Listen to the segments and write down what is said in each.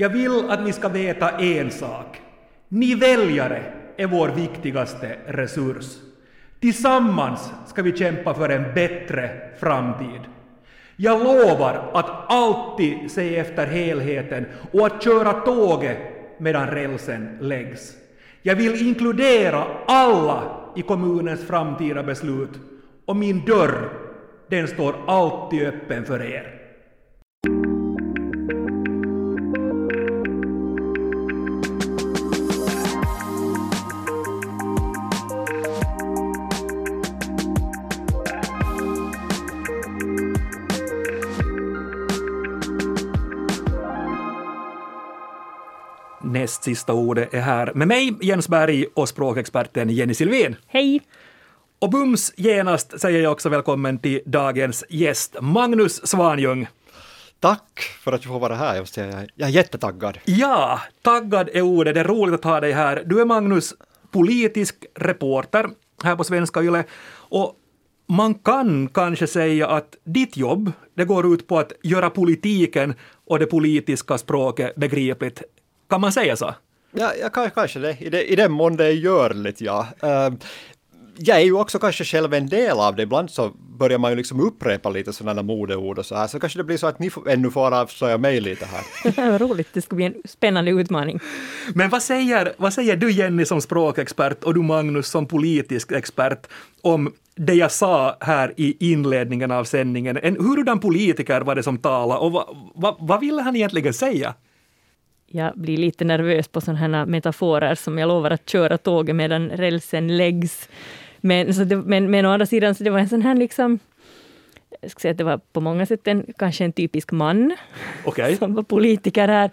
Jag vill att ni ska veta en sak. Ni väljare är vår viktigaste resurs. Tillsammans ska vi kämpa för en bättre framtid. Jag lovar att alltid se efter helheten och att köra tåget medan rälsen läggs. Jag vill inkludera alla i kommunens framtida beslut och min dörr, den står alltid öppen för er. Näst sista ordet är här med mig, Jens Berg, och språkexperten Jenny Silvin. Hej! Och bums genast säger jag också välkommen till dagens gäst, Magnus Svanjung. Tack för att jag får vara här. Jag, säga, jag är jättetaggad. Ja, taggad är ordet. Det är roligt att ha dig här. Du är Magnus, politisk reporter här på Svenska Yle. Och man kan kanske säga att ditt jobb, det går ut på att göra politiken och det politiska språket begripligt. Kan man säga så? Ja, ja kanske det. I, det, i den mån det är görligt, ja. Uh, jag är ju också kanske själv en del av det. Ibland så börjar man ju liksom upprepa lite sådana modeord och så här. Så kanske det blir så att ni ännu får avslöja mig lite här. Vad roligt, det ska bli en spännande utmaning. Men vad säger, vad säger du Jenny som språkexpert och du Magnus som politisk expert om det jag sa här i inledningen av sändningen. En hurdan politiker var det som talade och vad, vad, vad ville han egentligen säga? Jag blir lite nervös på sådana här metaforer som jag lovar att köra tåget medan rälsen läggs. Men, så det, men, men å andra sidan, så det var en sån här liksom jag ska säga att det var på många sätt en, kanske en typisk man okay. som var politiker här.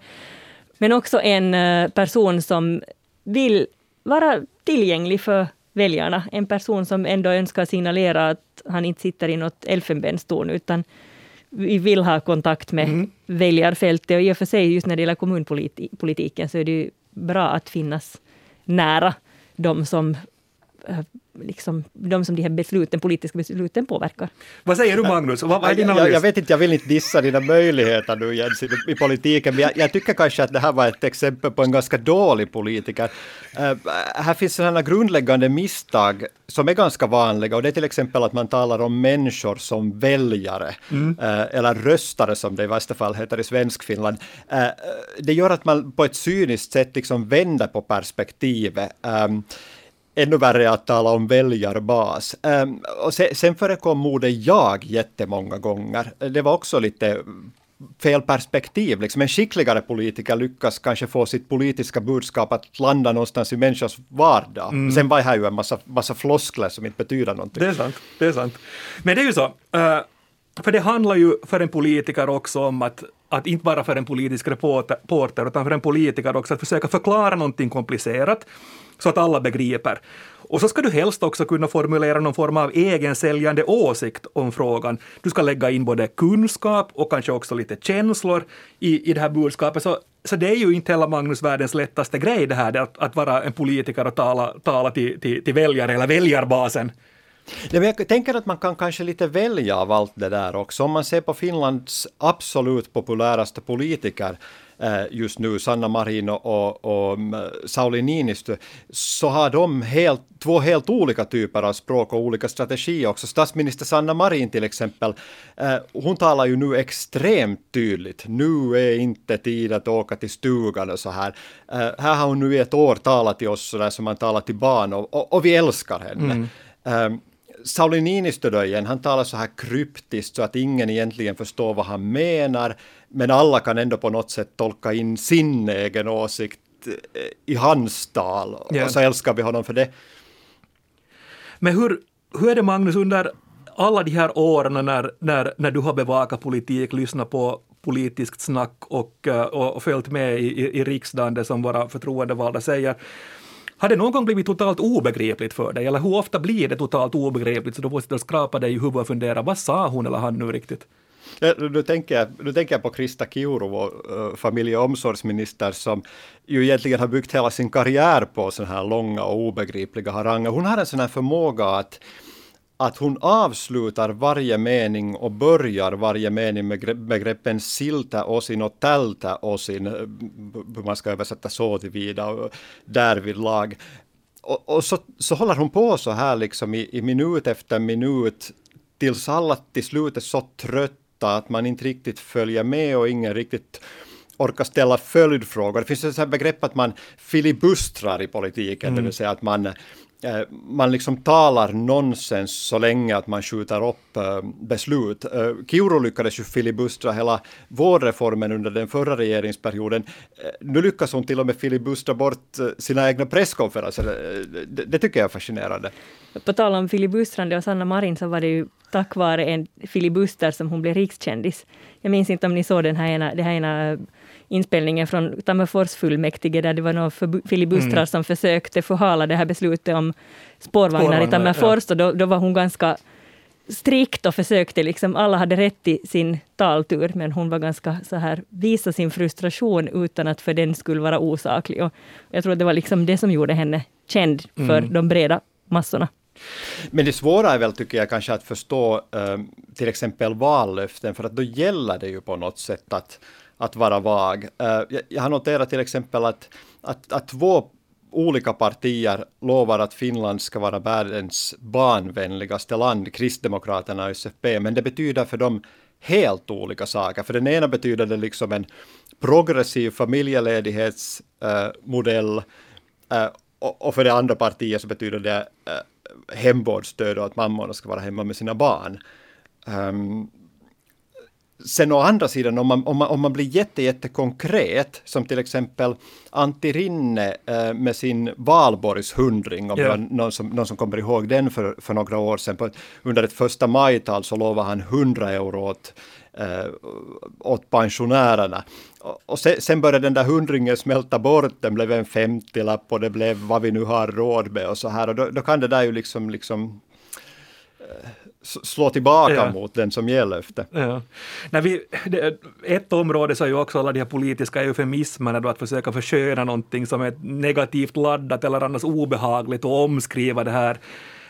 Men också en uh, person som vill vara tillgänglig för väljarna. En person som ändå önskar signalera att han inte sitter i något elfenbenstorn utan vi vill ha kontakt med mm. väljarfältet. Och i och för sig, just när det gäller kommunpolitiken, så är det ju bra att finnas nära de som liksom, de som de här besluten, politiska besluten påverkar. Vad säger du Magnus? Vad, vad är din jag, jag, vet inte, jag vill inte dissa dina möjligheter nu Jens i, i politiken, men jag, jag, tycker kanske att det här var ett exempel på en ganska dålig politiker. Uh, här finns sådana grundläggande misstag som är ganska vanliga och det är till exempel att man talar om människor som väljare, mm. uh, eller röstare som det i värsta fall heter i Svenskfinland. Uh, det gör att man på ett cyniskt sätt liksom vänder på perspektivet. Um, ännu värre att tala om väljarbas. Um, och sen, förekom ordet jag jättemånga gånger. Det var också lite fel perspektiv. Liksom en skickligare politiker lyckas kanske få sitt politiska budskap att landa någonstans i människors vardag. Mm. Sen var det här ju en massa, massa floskler som inte betyder någonting. Det är sant. Det är sant. Men det är ju så, uh, för det handlar ju för en politiker också om att, att inte bara för en politisk reporter, utan för en politiker också att försöka förklara någonting komplicerat så att alla begriper. Och så ska du helst också kunna formulera någon form av egensäljande åsikt om frågan. Du ska lägga in både kunskap och kanske också lite känslor i, i det här budskapet. Så, så det är ju inte hela Magnus världens lättaste grej det här, att, att vara en politiker och tala, tala till, till, till väljare eller väljarbasen. Ja, jag tänker att man kan kanske lite välja av allt det där också. Om man ser på Finlands absolut populäraste politiker Eh, just nu, Sanna Marin och, och, mm, Sauli Niinistö, så har de helt, två helt olika typer av språk och olika strategier också. Statsminister Sanna Marin till exempel, eh, hon talar ju nu extremt tydligt. Nu är inte tid att åka till stugan och så här. Eh, här har hon nu i ett år talat till oss så där som man talar till barn och, och, och vi älskar henne. Mm. Sauli Niinistö då igen, han talar så här kryptiskt så att ingen egentligen förstår vad han menar, men alla kan ändå på något sätt tolka in sin egen åsikt eh, i hans tal, ja. och så älskar vi honom för det. Men hur, hur är det Magnus, under alla de här åren när, när, när du har bevakat politik, lyssnat på politiskt snack och, eh, och, och följt med i, i, i riksdagen, det som våra förtroendevalda säger, har det någon gång blivit totalt obegripligt för dig? Eller hur ofta blir det totalt obegripligt så du måste skrapa dig i huvudet och fundera, vad sa hon eller han nu riktigt? Ja, nu, tänker jag, nu tänker jag på Krista Kiuru, vår eh, uh, familje och omsorgsminister, som ju egentligen har byggt hela sin karriär på sådana här långa och obegripliga haranger. Hon har en sån här förmåga att att hon avslutar varje mening och börjar varje mening med begreppen silta osin och tälta osin, hur man ska översätta så tillvida och därvidlag. Och, och så, så håller hon på så här liksom i, i minut efter minut tills alla till slut är så trötta att man inte riktigt följer med och ingen riktigt orkar ställa följdfrågor. Det finns ett begrepp att man filibustrar i politiken, mm. det vill säga att man Eh, Eh, man liksom talar nonsens så länge att man skjuter upp eh, beslut. Eh, Kiuru lyckades ju filibustra hela vårdreformen under den förra regeringsperioden. Nu lyckas hon till och med filibustra bort sina egna presskonferenser. Det, det tycker jag är fascinerande. På tal om filibustrande och Sanna Marin så var det ju tack vare en filibuster som hon blev rikskändis. Jag minns inte om ni såg den här ena, det här ena inspelningen från Tammerfors fullmäktige, där det var några filibustrar mm. som försökte förhala det här beslutet om spårvagnar, spårvagnar i Tammerfors, ja. och då, då var hon ganska strikt och försökte liksom, alla hade rätt i sin taltur, men hon var ganska så här, visa sin frustration utan att för den skulle vara osaklig. Och jag tror det var liksom det som gjorde henne känd för mm. de breda massorna. Men det svåra är väl, tycker jag, kanske att förstå eh, till exempel vallöften, för att då gäller det ju på något sätt att att vara vag. Eh, jag, har noterat till exempel att, att, att två olika partier lovar att Finland ska vara världens barnvänligaste land, Kristdemokraterna och SFP, men det betyder för dem helt olika saker. För den ena betyder det liksom en progressiv familjeledighetsmodell eh, och, för det andra partiet så betyder det eh, hemvårdsstöd och att mammorna ska vara hemma med sina barn. Um, Sen å andra sidan, om man, om man, om man blir jätte, jätte konkret, som till exempel Antti Rinne eh, med sin valborgshundring, om yeah. någon, som, någon som kommer ihåg den för, för några år sedan, på, under ett första majtal så lovade han 100 euro åt, eh, åt pensionärerna. Och, och sen, sen, började den där hundringen smälta bort, den blev en 50-lapp och det blev vad vi nu har råd med och så här, och då, då kan det där ju liksom, liksom eh, slå tillbaka ja. mot den som ger löfte. Ja. När vi, det, ett område så är ju också alla de här politiska eufemismerna, då att försöka försköna någonting som är negativt laddat eller annars obehagligt och omskriva det här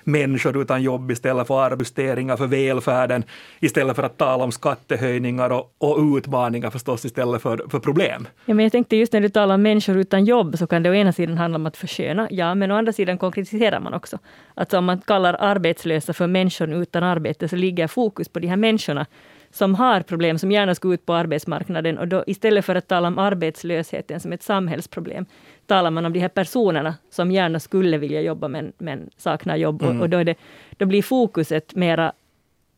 människor utan jobb istället för arbetssteringar för välfärden, istället för att tala om skattehöjningar och, och utmaningar förstås istället för, för problem. Ja, men jag tänkte just när du talar om människor utan jobb så kan det å ena sidan handla om att försköna, ja, men å andra sidan konkretiserar man också. Alltså om man kallar arbetslösa för människor utan arbete så ligger fokus på de här människorna som har problem, som gärna ska ut på arbetsmarknaden. Och då, istället för att tala om arbetslösheten som ett samhällsproblem, talar man om de här personerna som gärna skulle vilja jobba men, men saknar jobb. Mm. Och, och, då, det, då blir fokuset mera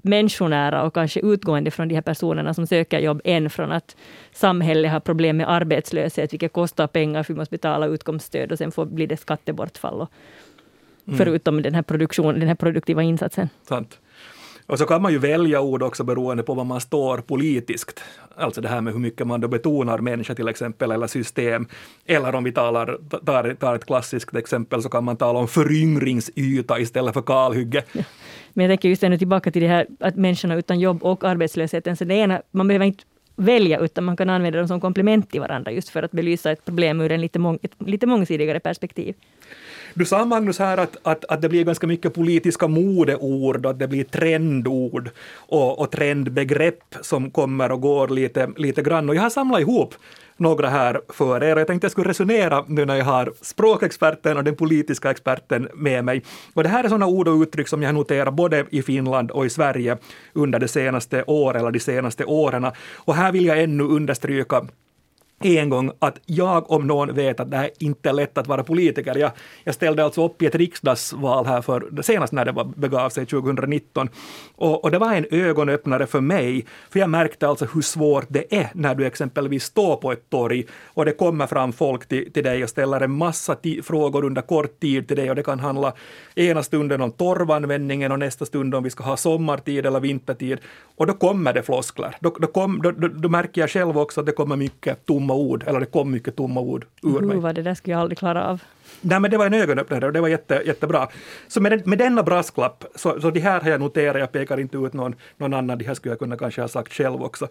människonära och kanske utgående från de här personerna som söker jobb, än från att samhället har problem med arbetslöshet, vilket kostar pengar, för vi måste betala utkomststöd och sen får, blir det skattebortfall. Och, mm. Förutom den här, produktion, den här produktiva insatsen. Sant. Och så kan man ju välja ord också beroende på var man står politiskt. Alltså det här med hur mycket man då betonar människa till exempel, eller system. Eller om vi talar, tar, tar ett klassiskt exempel så kan man tala om föryngringsyta istället för kalhygge. Ja. Men jag tänker just ännu tillbaka till det här att människorna utan jobb och arbetslösheten. Så det ena, man behöver inte välja, utan man kan använda dem som komplement till varandra, just för att belysa ett problem ur en lite, mång, ett lite mångsidigare perspektiv. Du sa Magnus här att, att, att det blir ganska mycket politiska modeord och att det blir trendord och, och trendbegrepp som kommer och går lite, lite grann. Och jag har samlat ihop några här för er. Jag tänkte jag skulle resonera nu när jag har språkexperten och den politiska experten med mig. Och det här är sådana ord och uttryck som jag noterat både i Finland och i Sverige under det senaste året eller de senaste åren. Och här vill jag ännu understryka en gång att jag om någon vet att det här inte är lätt att vara politiker. Jag, jag ställde alltså upp i ett riksdagsval här för senast när det var, begav sig 2019 och, och, det var en ögonöppnare för mig, för jag märkte alltså hur svårt det är när du exempelvis står på ett torg och det kommer fram folk till, till dig och ställer en massa frågor under kort tid till dig och det kan handla ena stunden om torvanvändningen och nästa stund om vi ska ha sommartid eller vintertid och då kommer det floskler. Då, då, kom, då, då, då märker jag själv också att det kommer mycket tom tomma ord, eller det kom mycket tomma ord ur mig. Vad det där skulle jag aldrig klara av. Nej, men det var en ögonöppnare och det var jätte, jättebra. Så med, den, med denna brasklapp, så, så de här har jag noterat, jag pekar inte ut någon, någon annan, de här skulle jag kunna kanske ha sagt själv också.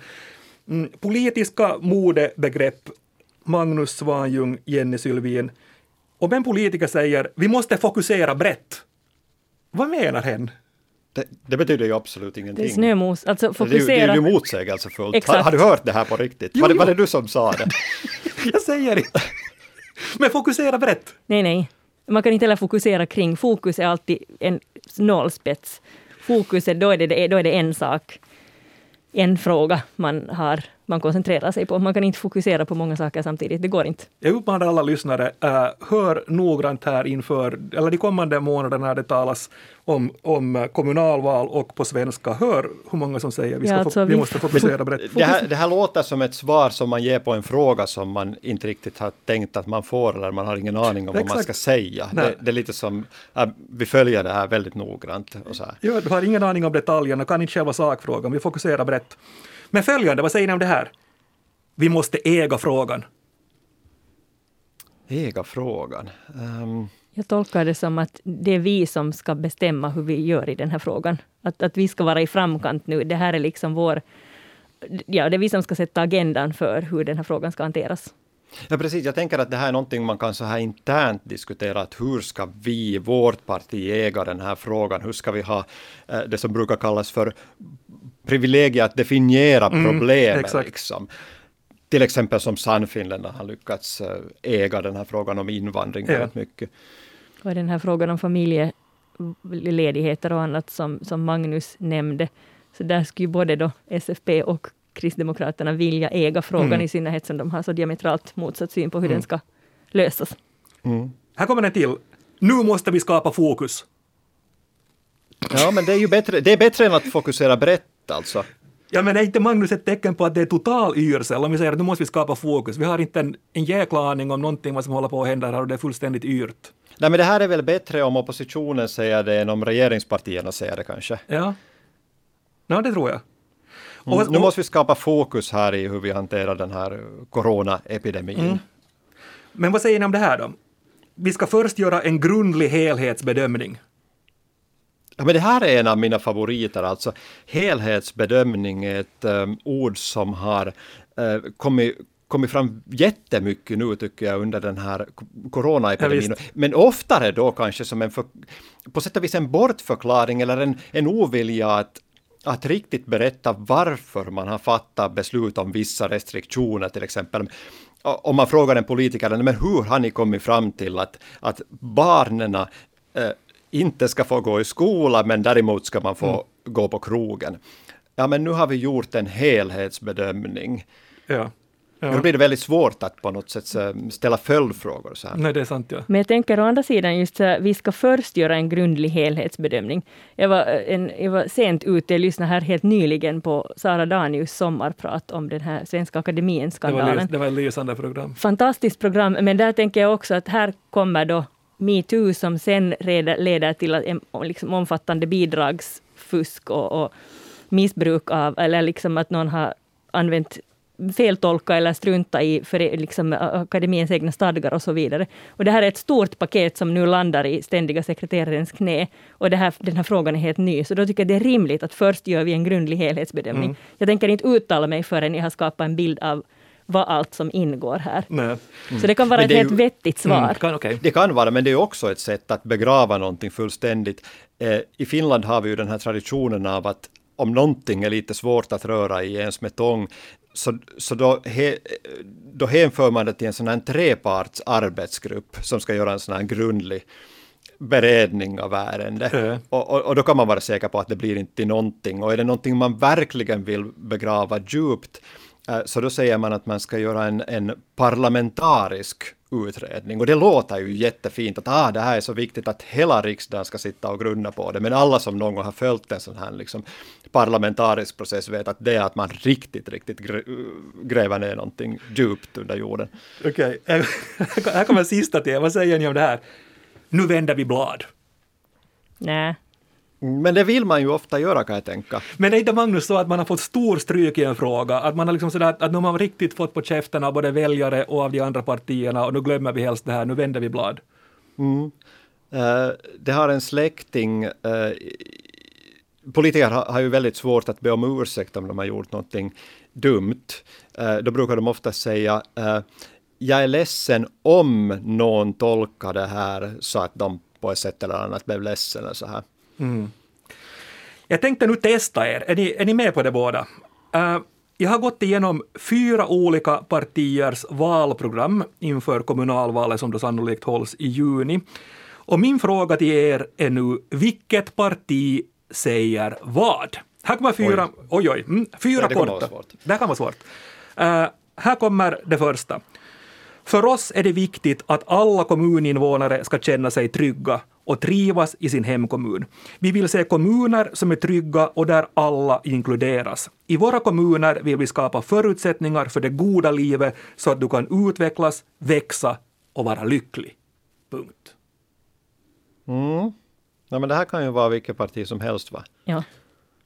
Mm, politiska modebegrepp, Magnus Svanjung, Jenny Sylvin. Om en politiker säger vi måste fokusera brett, vad menar hen? Det, det betyder ju absolut Det är ingenting. snömos. Alltså Det är, ju, det är fokusera. ju motsägelsefullt. Har, Exakt. har du hört det här på riktigt? Jo, var, det, var det du som sa det? Jag säger inte. Men fokusera brett. Nej, nej. Man kan inte heller fokusera kring. Fokus är alltid en nålspets. Fokuset, då är det, då är det en sak. En fråga man har, man koncentrerar sig på. Man kan inte fokusera på många saker samtidigt. Det går inte. Jag uppmanar alla lyssnare, uh, hör noggrant här inför, eller de kommande månaderna när det talas om, om eh, kommunalval och på svenska. Hör hur många som säger vi, ska Ja, alltså, vi vi- måste fokusera brett. Det här, det här låter som ett svar som man ger på en fråga som man inte riktigt har tänkt att man får eller man har ingen aning om vad man Exakt. ska säga. Det, det är lite som, äh, vi följer det här väldigt noggrant. Och så här. Ja, du har ingen aning om detaljerna, kan inte själva sakfrågan, vi fokuserar brett. Men följande, vad säger ni om det här? Vi måste äga frågan. Äga frågan. Ehm, Jag tolkar det som att det är vi som ska bestämma hur vi gör i den här frågan. Att, att vi ska vara i framkant nu. Det här är liksom vår... Ja, det är vi som ska sätta agendan för hur den här frågan ska hanteras. Ja precis, jag tänker att det här är någonting man kan så här internt diskutera, att hur ska vi, vårt parti, äga den här frågan? Hur ska vi ha eh, det som brukar kallas för privilegiet att definiera problemet? exakt. liksom. Till exempel som Sannfinländarna har lyckats eh, äga den här frågan om invandring Ja. väldigt mycket. Och den här frågan om familjeledigheter och annat som, som Magnus nämnde. Så där skulle ju både då SFP och Kristdemokraterna vilja äga frågan, Mm. i synnerhet som de har så diametralt motsatt syn på hur Mm. den ska lösas. Mm. Här kommer en till. Nu måste vi skapa fokus. Ja, men det är ju bättre, det är bättre än att fokusera brett alltså. Ja, men är inte Magnus ett tecken på att det är total yrsel om vi säger att nu måste vi skapa fokus? Vi har inte en, en jäkla aning om någonting vad som håller på att hända här och det är fullständigt yrt. Nej, men det här är väl bättre om oppositionen säger det än om regeringspartierna säger det kanske. Ja. Ja, det tror jag. Mm. Och- nu och- måste vi skapa fokus här i hur vi hanterar den här coronaepidemin. Mm. Men vad säger ni om det här då? Vi ska först göra en grundlig helhetsbedömning. Ja, men det här är en av mina favoriter, alltså helhetsbedömning är ett um, ord som har uh, kommit kommit fram jättemycket nu tycker jag under den här co- Ja, coronaepidemin. visst. Men oftare då kanske som en, för, på sätt och vis en bortförklaring eller en, en ovilja att, att riktigt berätta varför man har fattat beslut om vissa restriktioner till exempel. Om man frågar en politiker, men hur har ni kommit fram till att, att barnen eh, inte ska få gå i skola, men däremot ska man få gå på krogen. Ja, men nu har vi gjort en helhetsbedömning. Ja. Då ja. blir det väldigt svårt att på något sätt eh, ställa följdfrågor. Så här. Nej, det är sant ja. Men jag tänker å andra sidan just så här, vi ska först göra en grundlig helhetsbedömning. Jag var, eh, en, jag var sent ute, jag lyssnade här helt nyligen på Sara Danius sommarprat om den här Svenska Det var, Akademien-skandalen. det var ett lysande program. Fantastiskt program, men där tänker jag också att här kommer då metoo som sen leder, till att liksom omfattande bidragsfusk och, och missbruk av, eller liksom att någon har använt feltolka eller strunta i för, liksom, akademiens egna stadgar och så vidare. Och det här är ett stort paket som nu landar i ständiga sekreterarens knä. Och här, den här frågan är helt ny, så då tycker jag det är rimligt att först gör vi en grundlig helhetsbedömning. Mm. Jag tänker inte uttala mig förrän jag har skapat en bild av vad allt som ingår här. Nej. Så det kan vara ett det är helt ju- vettigt svar. Mm, kan, okej. Det kan vara, men det är också ett sätt att begrava någonting fullständigt. Eh, I Finland har vi ju den här traditionen av att om någonting är lite svårt att röra i ens med tång, så, så då, he, då hänför man det till en sån här treparts arbetsgrupp som ska göra en sån här grundlig beredning av ärendet. Ja. Och, och, och då kan man vara säker på att det blir inte någonting. Och är det någonting man verkligen vill begrava djupt, så då säger man att man ska göra en, en parlamentarisk utredning. Och det låter ju jättefint att ah, det här är så viktigt att hela riksdagen ska sitta och grunna på det. Men alla som någon gång har följt en sån här liksom, parlamentarisk process vet att det är att man riktigt, riktigt grä- gräver ner någonting djupt under jorden. Okej, här kommer sista till. Vad säger ni om det här? Nu vänder vi blad. Nej. Men det vill man ju ofta göra kan jag tänka. Men är inte Magnus så att man har fått stor stryk i en fråga? Att man har liksom sådär, att nu har man riktigt fått på käften av både väljare och av de andra partierna och nu glömmer vi helst det här, nu vänder vi blad. Mm. Eh, det har en släkting, eh, politiker har, har ju väldigt svårt att be om ursäkt om de har gjort någonting dumt. Eh, då brukar de ofta säga eh, jag är ledsen om någon tolkar det här så att de på ett sätt eller annat blev ledsen eller så här. Mm. Jag tänkte nu testa er. Är ni, är ni med på det båda? Uh, jag har gått igenom fyra olika partiers valprogram inför kommunalvalet som då sannolikt hålls i juni. Och min fråga till er är nu, vilket parti säger vad? Här kommer fyra, oj oj, oj mm, fyra Nej, det korta. Det kan vara svårt. Uh, här kommer det första. För oss är det viktigt att alla kommuninvånare ska känna sig trygga och trivas i sin hemkommun. Vi vill se kommuner som är trygga och där alla inkluderas. I våra kommuner vill vi skapa förutsättningar för det goda livet så att du kan utvecklas, växa och vara lycklig. Punkt. Mm. Ja, men det här kan ju vara vilket parti som helst va? Ja.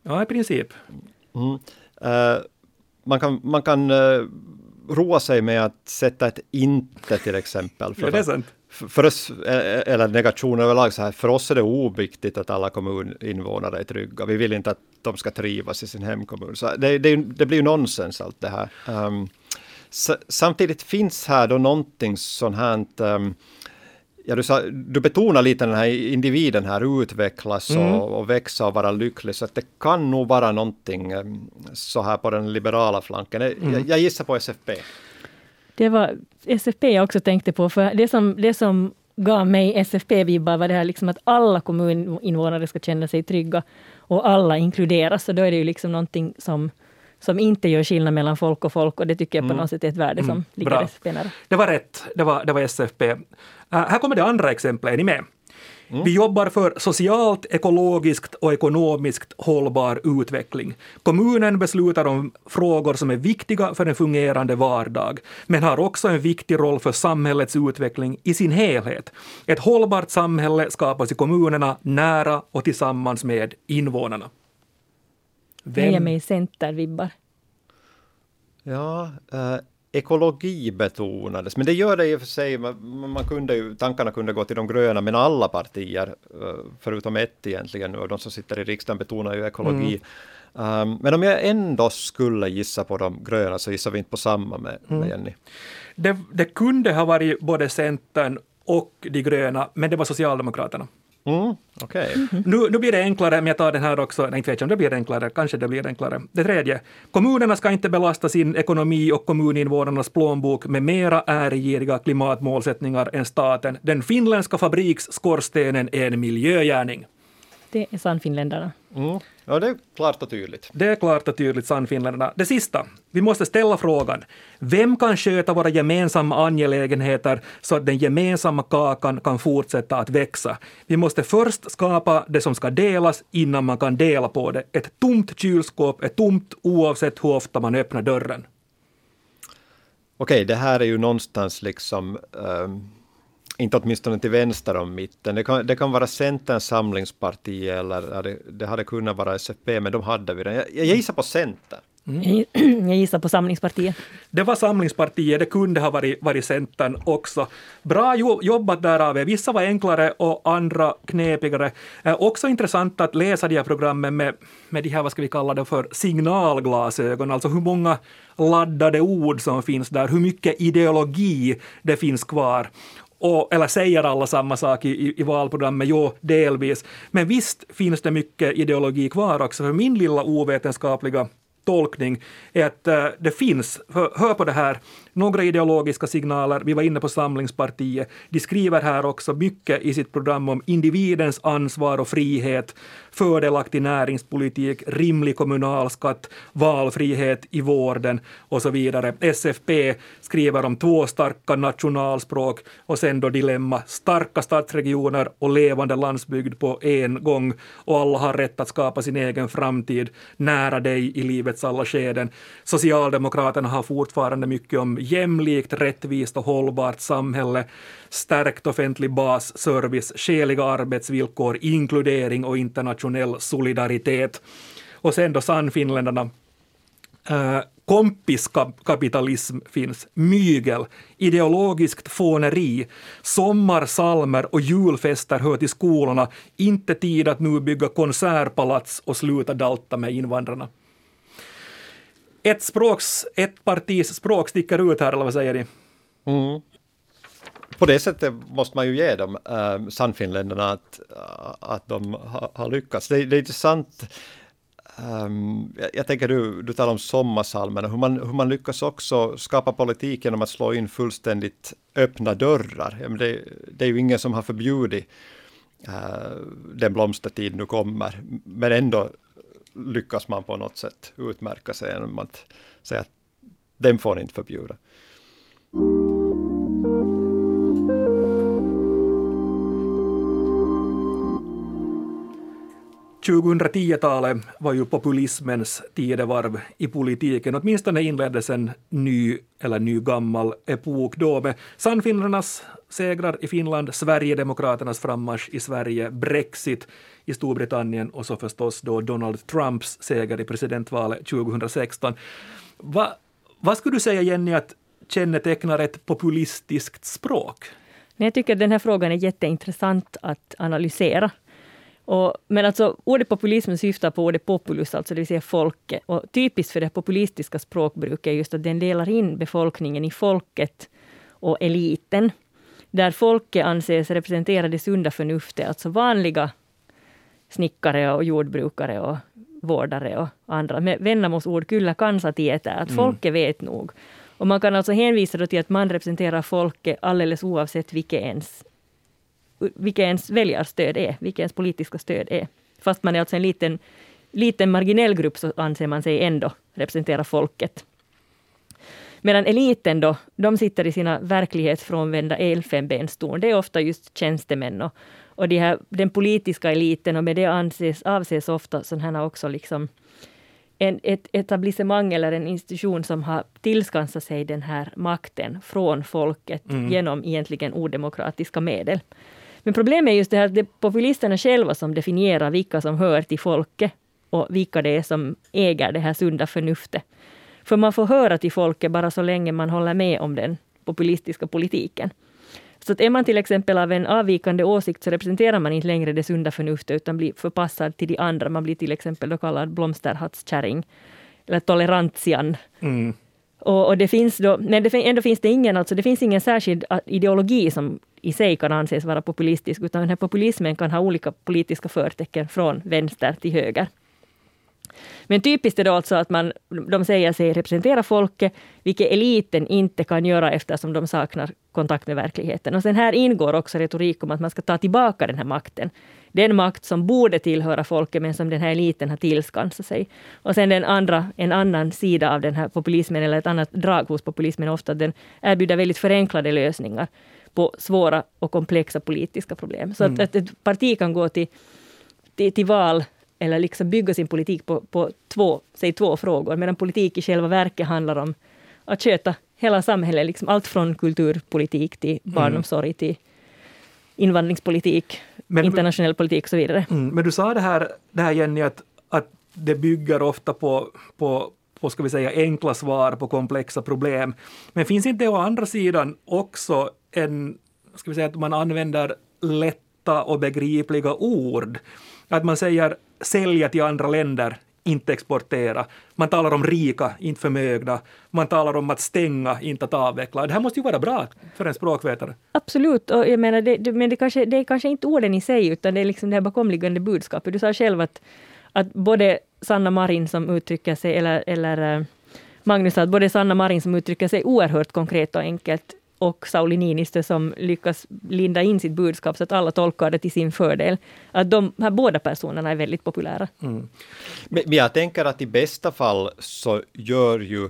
Ja, i princip. Mm. Uh, man kan, man kan uh, roa sig med att sätta ett inte till exempel. För, ja, det är sant. För, för oss, eller negation överlag, så här, för oss är det oviktigt att alla kommuninvånare är trygga. Vi vill inte att de ska trivas i sin hemkommun. Så det, det, det blir ju nonsens allt det här. Um, samtidigt finns här då någonting sånt här um, Ja, du, sa, du betonar lite den här individen här utvecklas mm. och, och växa och vara lycklig, så att det kan nog vara någonting ehm, så här på den liberala flanken. Mm. Jag, jag gissar på SFP. Det var SFP jag också tänkte på, för det som, det som gav mig SFP-vibbar var det här liksom att alla kommuninvånare ska känna sig trygga och alla inkluderas, så då är det ju liksom någonting som som inte gör skillnad mellan folk och folk och det tycker jag på mm. något sätt är ett värde som mm. ligger Bra. SFP nära. Det var rätt, det var, det var SFP. Uh, äh, här kommer det andra exemplet, är ni med? Mm. Vi jobbar för socialt, ekologiskt och ekonomiskt hållbar utveckling. Kommunen beslutar om frågor som är viktiga för en fungerande vardag, men har också en viktig roll för samhällets utveckling i sin helhet. Ett hållbart samhälle skapas i kommunerna nära och tillsammans med invånarna. Vem? Ger mig centervibbar. Ja, äh, ekologi betonades, men det gör det i och för sig. Man, man kunde ju, tankarna kunde gå till de gröna, men alla partier, äh, förutom ett egentligen, och de som sitter i riksdagen betonar ju ekologi. Mm. Um, men om jag ändå skulle gissa på de gröna så gissar vi inte på samma med, mm. med Jenny. Det, det kunde ha varit både Centern och de gröna, men det var Socialdemokraterna. Mm, okay. Mm -hmm. nu, nu blir det enklare, men jag tar den här också. Nej, inte vet jag om det blir enklare. Kanske det blir enklare. Det tredje. Kommunerna ska inte belasta sin ekonomi och kommuninvånarnas plånbok med mera äregiriga klimatmålsättningar än staten. Den finländska fabriksskorstenen är en miljögärning. Det är Sannfinländarna. Mm. Ja, det är klart och tydligt. Det är klart och tydligt Sannfinländarna. Det sista, vi måste ställa frågan. Vem kan sköta våra gemensamma angelägenheter så att den gemensamma kakan kan fortsätta att växa? Vi måste först skapa det som ska delas innan man kan dela på det. Ett tomt kylskåp är tomt oavsett hur ofta man öppnar dörren. Okej, det här är ju någonstans liksom um inte åtminstone till vänster om mitten. Det kan, det kan vara Centerns samlingsparti eller det, det hade kunnat vara SFP, men de hade vi den. Jag, jag gissar på Center. Mm. Jag gissar på Samlingspartiet. Det var Samlingspartiet, det kunde ha varit, varit Centern också. Bra jobbat där av er. Vissa var enklare och andra knepigare. Eh, också intressant att läsa de här programmen med, med de här, vad ska vi kalla det för, signalglasögon, alltså hur många laddade ord som finns där, hur mycket ideologi det finns kvar. Och, eller säger alla samma sak i, i valprogrammet? Jo, delvis. Men visst finns det mycket ideologi kvar också. För min lilla ovetenskapliga tolkning är att eh, det finns, hör, på det här, några ideologiska signaler. Vi var inne på Samlingspartiet. De skriver här också mycket i sitt program om individens ansvar och frihet, fördelaktig näringspolitik, rimlig kommunalskatt, valfrihet i vården och så vidare. SFP skriver om två starka nationalspråk och sen då dilemma starka stadsregioner och levande landsbygd på en gång och alla har rätt att skapa sin egen framtid nära dig i livets alla skeden. Socialdemokraterna har fortfarande mycket om jämlikt, rättvist och hållbart samhälle, stärkt offentlig basservice, skäliga arbetsvillkor, inkludering och internationell solidaritet. Och sen då Sannfinländarna. Uh, kompiskapitalism finns, mygel, ideologiskt fåneri, sommarsalmer och julfester hör till skolorna, inte tid att nu bygga konsertpalats och sluta dalta med invandrarna ett, språks, ett partis språk sticker ut här, eller vad säger ni? Mm. På det sättet måste man ju ge dem, äh, Sannfinländarna, att, eh, att de har, har lyckats. Det, det är intressant Um, jag, jag, tänker du, du talar om sommarsalmen hur man, hur man lyckas också skapa politik genom att slå in fullständigt öppna dörrar. Det, det är ju ingen som har förbjudit uh, den blomstertid nu kommer, men ändå lyckas man på något sätt utmärka sig genom att säga att den får ni inte förbjuda. 2010-talet var ju populismens tidevarv i politiken. Åtminstone inleddes en ny, eller ny gammal epok då med Sannfinländarnas segrar i Finland, Sverigedemokraternas frammarsch i Sverige, Brexit i Storbritannien och så förstås då Donald Trumps seger i presidentvalet 2016. Va, vad skulle du säga Jenny att kännetecknar ett populistiskt språk? Jag tycker att den här frågan är jätteintressant att analysera. Och, men alltså, ordet populism syftar på ordet populus, alltså det vill säga folket. Och typiskt för det populistiska språkbruket är just att den delar in befolkningen i folket och eliten. Där folket anses representera det sunda förnuftet, alltså vanliga snickare och jordbrukare och vårdare och andra. Med Vennamos ord kyllä kansa tietää, att mm. folket vet nog. Och man kan alltså hänvisa till att man representerar folket alldeles oavsett vilket ens vilket ens väljarstöd är, vilket ens politiska stöd är. Fast man är alltså en liten, liten marginell grupp så anser man sig ändå representera folket. Medan eliten då, de sitter i sina verklighetsfrånvända elfenbenstorn. Det är ofta just tjänstemän och, och de här, den politiska eliten och med det anses, avses ofta sådana också liksom en, ett etablissemang eller en institution som har tillskansat sig den här makten från folket mm. genom egentligen odemokratiska medel. Men problemet är just det här att det är populisterna själva som definierar vilka som hör till folket och vilka det är som äger det här sunda förnuftet. För man får höra till folket bara så länge man håller med om den populistiska politiken. Så att är man till exempel av en avvikande åsikt så representerar man inte längre det sunda förnuftet utan blir förpassad till de andra. Man blir till exempel då kallad blomsterhattskärring eller tolerantian. Mm. Och, och, det finns då, men det, ändå finns det ingen, alltså det finns ingen särskild ah, ideologi som i sig kan anses vara populistisk, utan den här populismen kan ha olika politiska förtecken från vänster till höger. Men typiskt är då alltså att man, de säger sig representera folket, vilket eliten inte kan göra eftersom de saknar kontakt med verkligheten. Och sen här ingår också retorik om att man ska ta tillbaka den här makten. Den makt som borde tillhöra folket men som den här eliten har tillskansat sig. Och sen den andra, en annan sida av den här populismen, eller ett annat drag hos populismen, ofta att den erbjuder väldigt förenklade lösningar på svåra och komplexa politiska problem. Så mm. att, att ett parti kan gå till, till, till val eller liksom bygga sin politik på, på två, säg två frågor, medan politik i själva verket handlar om att sköta hela samhället, liksom allt från kulturpolitik till mm. barnomsorg mm. till invandringspolitik, men, internationell politik och så vidare. Mm, men du sa det här, det här Jenny, att, att det bygger ofta på, på, på ska vi säga, enkla svar på komplexa problem. Men finns inte å andra sidan också en, ska vi säga att man använder lätta och begripliga ord? Att man säger sälja till andra länder, inte exportera. Man talar om rika, inte förmögna. Man talar om att stänga, inte att avveckla. Det här måste ju vara bra för en språkvetare. Absolut, och jag menar, det, men det, kanske, det är kanske inte orden i sig, utan det är liksom det här bakomliggande budskapet. Du sa själv att, att både Sanna Marin som uttrycker sig, eller, eller eh, Magnus sa att både Sanna Marin som uttrycker sig oerhört konkret och enkelt och Sauli Niinistö som lyckas linda in sitt budskap så att alla tolkar det till sin fördel. Att de här båda personerna är väldigt populära. Mm. Men, jag tänker att i bästa fall så gör ju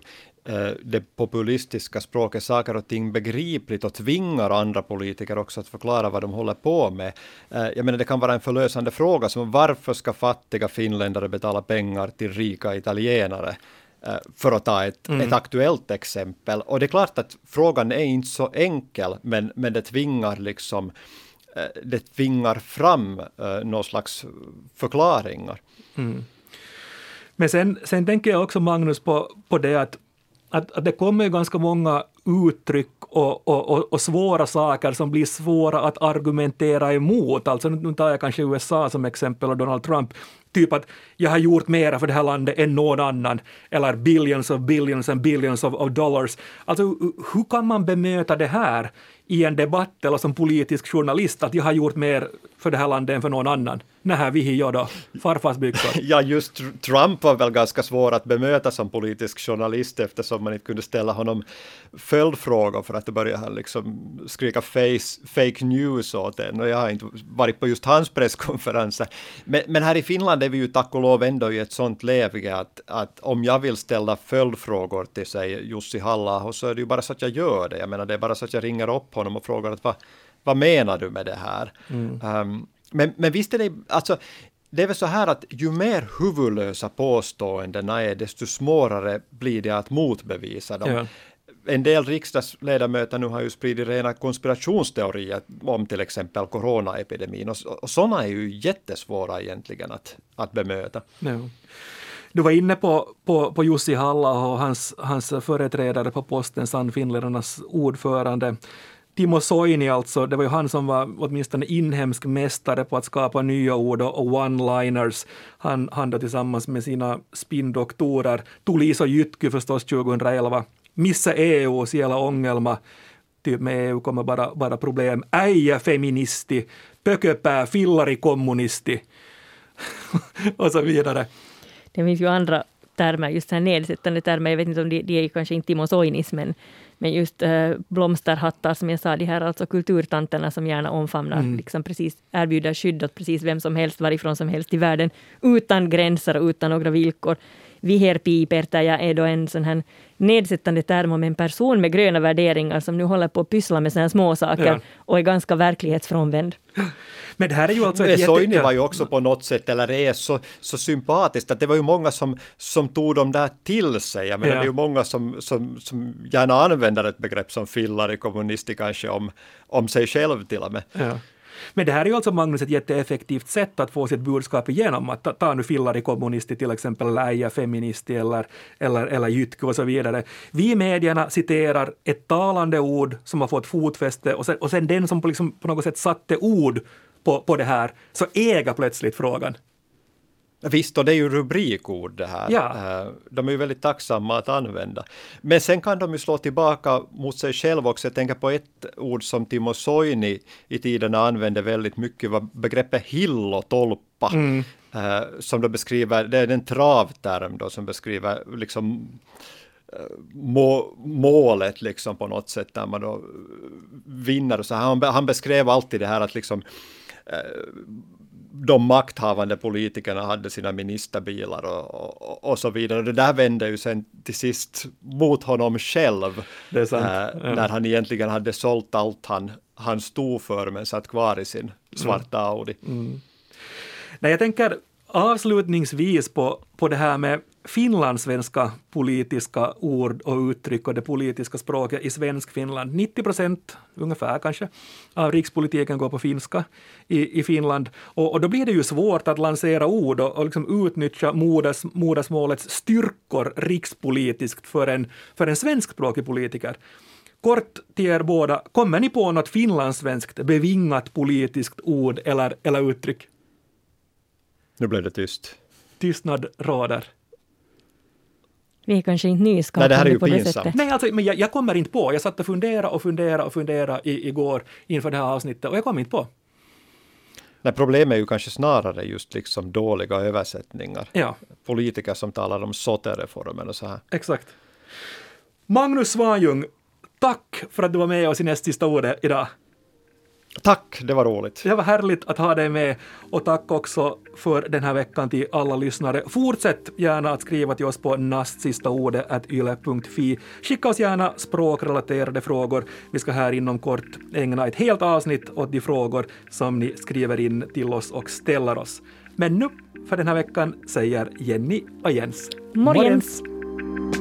eh, det populistiska språket saker och ting begripligt och tvingar andra politiker också att förklara vad de håller på med. Eh, jag menar, det kan vara en förlösande fråga som varför ska fattiga finländare betala pengar till rika italienare? Eh, för att ta ett, mm. ett aktuellt exempel. Och det är klart att frågan är inte så enkel, men, men det tvingar liksom eh, det tvingar fram uh, någon slags förklaringar. Mm. Men sen, sen tänker jag också Magnus på, på det att, att, att det kommer ganska många uttryck och, och, och, och, svåra saker som blir svåra att argumentera emot. Alltså nu tar jag kanske USA som exempel och Donald Trump typ att jag har gjort mera för det här landet än någon annan, eller billions of billions and billions of, of dollars. Alltså hur kan man bemöta det här i en debatt eller som politisk journalist, att jag har gjort mer för det här landet än för någon annan? Nähä vihi jodo, farfars byxor. Ja, just Trump var väl ganska svår att bemöta som politisk journalist eftersom man inte kunde ställa honom följdfrågor för att då började han liksom skrika face, fake news åt en och jag har inte varit på just hans presskonferenser. Men, men här i Finland är vi ju tack och lov ändå i ett sånt läge att, att om jag vill ställa följdfrågor till sig Jussi halla så är det ju bara så att jag gör det. Jag menar det är bara så att jag ringer upp honom och frågar att vad, vad menar du med det här? Mm. Um, men, men visst är det, alltså, det är väl så här att ju mer huvudlösa påståendena är, desto svårare blir det att motbevisa dem. Ja. En del riksdagsledamöter nu har ju spridit rena konspirationsteorier om till exempel coronaepidemin och, och sådana är ju jättesvåra egentligen att, att bemöta. Ja. Du var inne på, på, på Jussi halla och hans, hans företrädare på posten, Sannfinländarnas ordförande. Timo Soini alltså, det var ju han som var åtminstone inhemsk mästare på att skapa nya ord och one-liners. Han, han då tillsammans med sina spindoktorer, Tuliso Jytky förstås 2011, missa EU, siellä ongelma, typ med EU kommer bara, bara problem, äijä feministi, pököpää, fillari kommunisti. Och så vidare. Det finns ju andra termer, just här nedsättande termer, jag vet inte om de, de är kanske inte Timo Soinis, men men just äh, blomsterhattar som jag sa, de här alltså kulturtanterna som gärna omfamnar, mm. liksom precis erbjuder skydd åt precis vem som helst, varifrån som helst i världen, utan gränser och utan några villkor. Viherpiipertäjä är då en sån här nedsättande term om en person med gröna värderingar som nu håller på att pyssla med såna här småsaker ja. och är ganska verklighetsfrånvänd. Men det här är ju alltså Soini var ju också på något sätt, eller är så, så sympatiskt, att det var ju många som, som tog dem där till sig. Jag menar, ja. det är ju många som, som, som gärna använder ett begrepp som fillare kommunisti kanske om, om sig själv till och med. Ja. Men det här är ju alltså, Magnus, ett jätteeffektivt sätt att få sitt budskap igenom. Att ta, ta nu fillari kommunisti till exempel, eller äja feministi eller, eller, eller jytke och så vidare. Vi i medierna citerar ett talande ord som har fått fotfäste och sen, och sen den som på, liksom, på något sätt satte ord på, på det här, så äga plötsligt frågan. Visst, och det är ju rubrikord det här. Ja. Eh, de är ju väldigt tacksamma att använda. Men sen kan de ju slå tillbaka mot sig själva också. Jag tänker på ett ord som Timo Soini i tiden använde väldigt mycket, var begreppet hillotolpa. Mm. Eh, som då beskriver, det är en travterm då som beskriver liksom eh, må, målet liksom på något sätt där man då vinner. Så han, han beskrev alltid det här att liksom de makthavande politikerna hade sina ministerbilar och, och, och, så vidare. Det där vände ju sen till sist mot honom själv. Äh, ja. När han egentligen hade sålt allt han, han stod för men satt kvar i sin svarta mm. Audi. Mm. Nej, jag tänker avslutningsvis på, på det här med finlandssvenska politiska ord och uttryck och det politiska språket i svensk Finland. 90 procent ungefär kanske av rikspolitiken går på finska i, i Finland. Och, och då blir det ju svårt att lansera ord och, och liksom utnyttja moders, modersmålets styrkor rikspolitiskt för en, för en svenskspråkig politiker. Kort till er båda, kommer ni på något finlandssvenskt bevingat politiskt ord eller, eller uttryck? Nu blev det tyst. Tystnad råder. Vi är kanske inte nyskapande Nej, det här är ju på pinsamt. det sättet. Nej, alltså, men jag, jag, kommer inte på. Jag satt och funderade och funderade och funderade i, igår inför det här avsnittet och jag kom inte på. Nej, problemet är ju kanske snarare just liksom dåliga översättningar. Ja. Politiker som talar om SOTE-reformen och så här. Exakt. Magnus Svanjung, tack för att du var med oss i näst sista ordet idag. Tack, det var roligt. Det var härligt att ha dig med och tack också för den här veckan till alla lyssnare. Fortsätt gärna att skriva till oss på nastsistaordet.yle.fi. Skicka oss gärna språkrelaterade frågor. Vi ska här inom kort ägna ett helt avsnitt åt de frågor som ni skriver in till oss och ställer oss. Men nu för den här veckan säger Jenny och Jens Morgens. Morgens.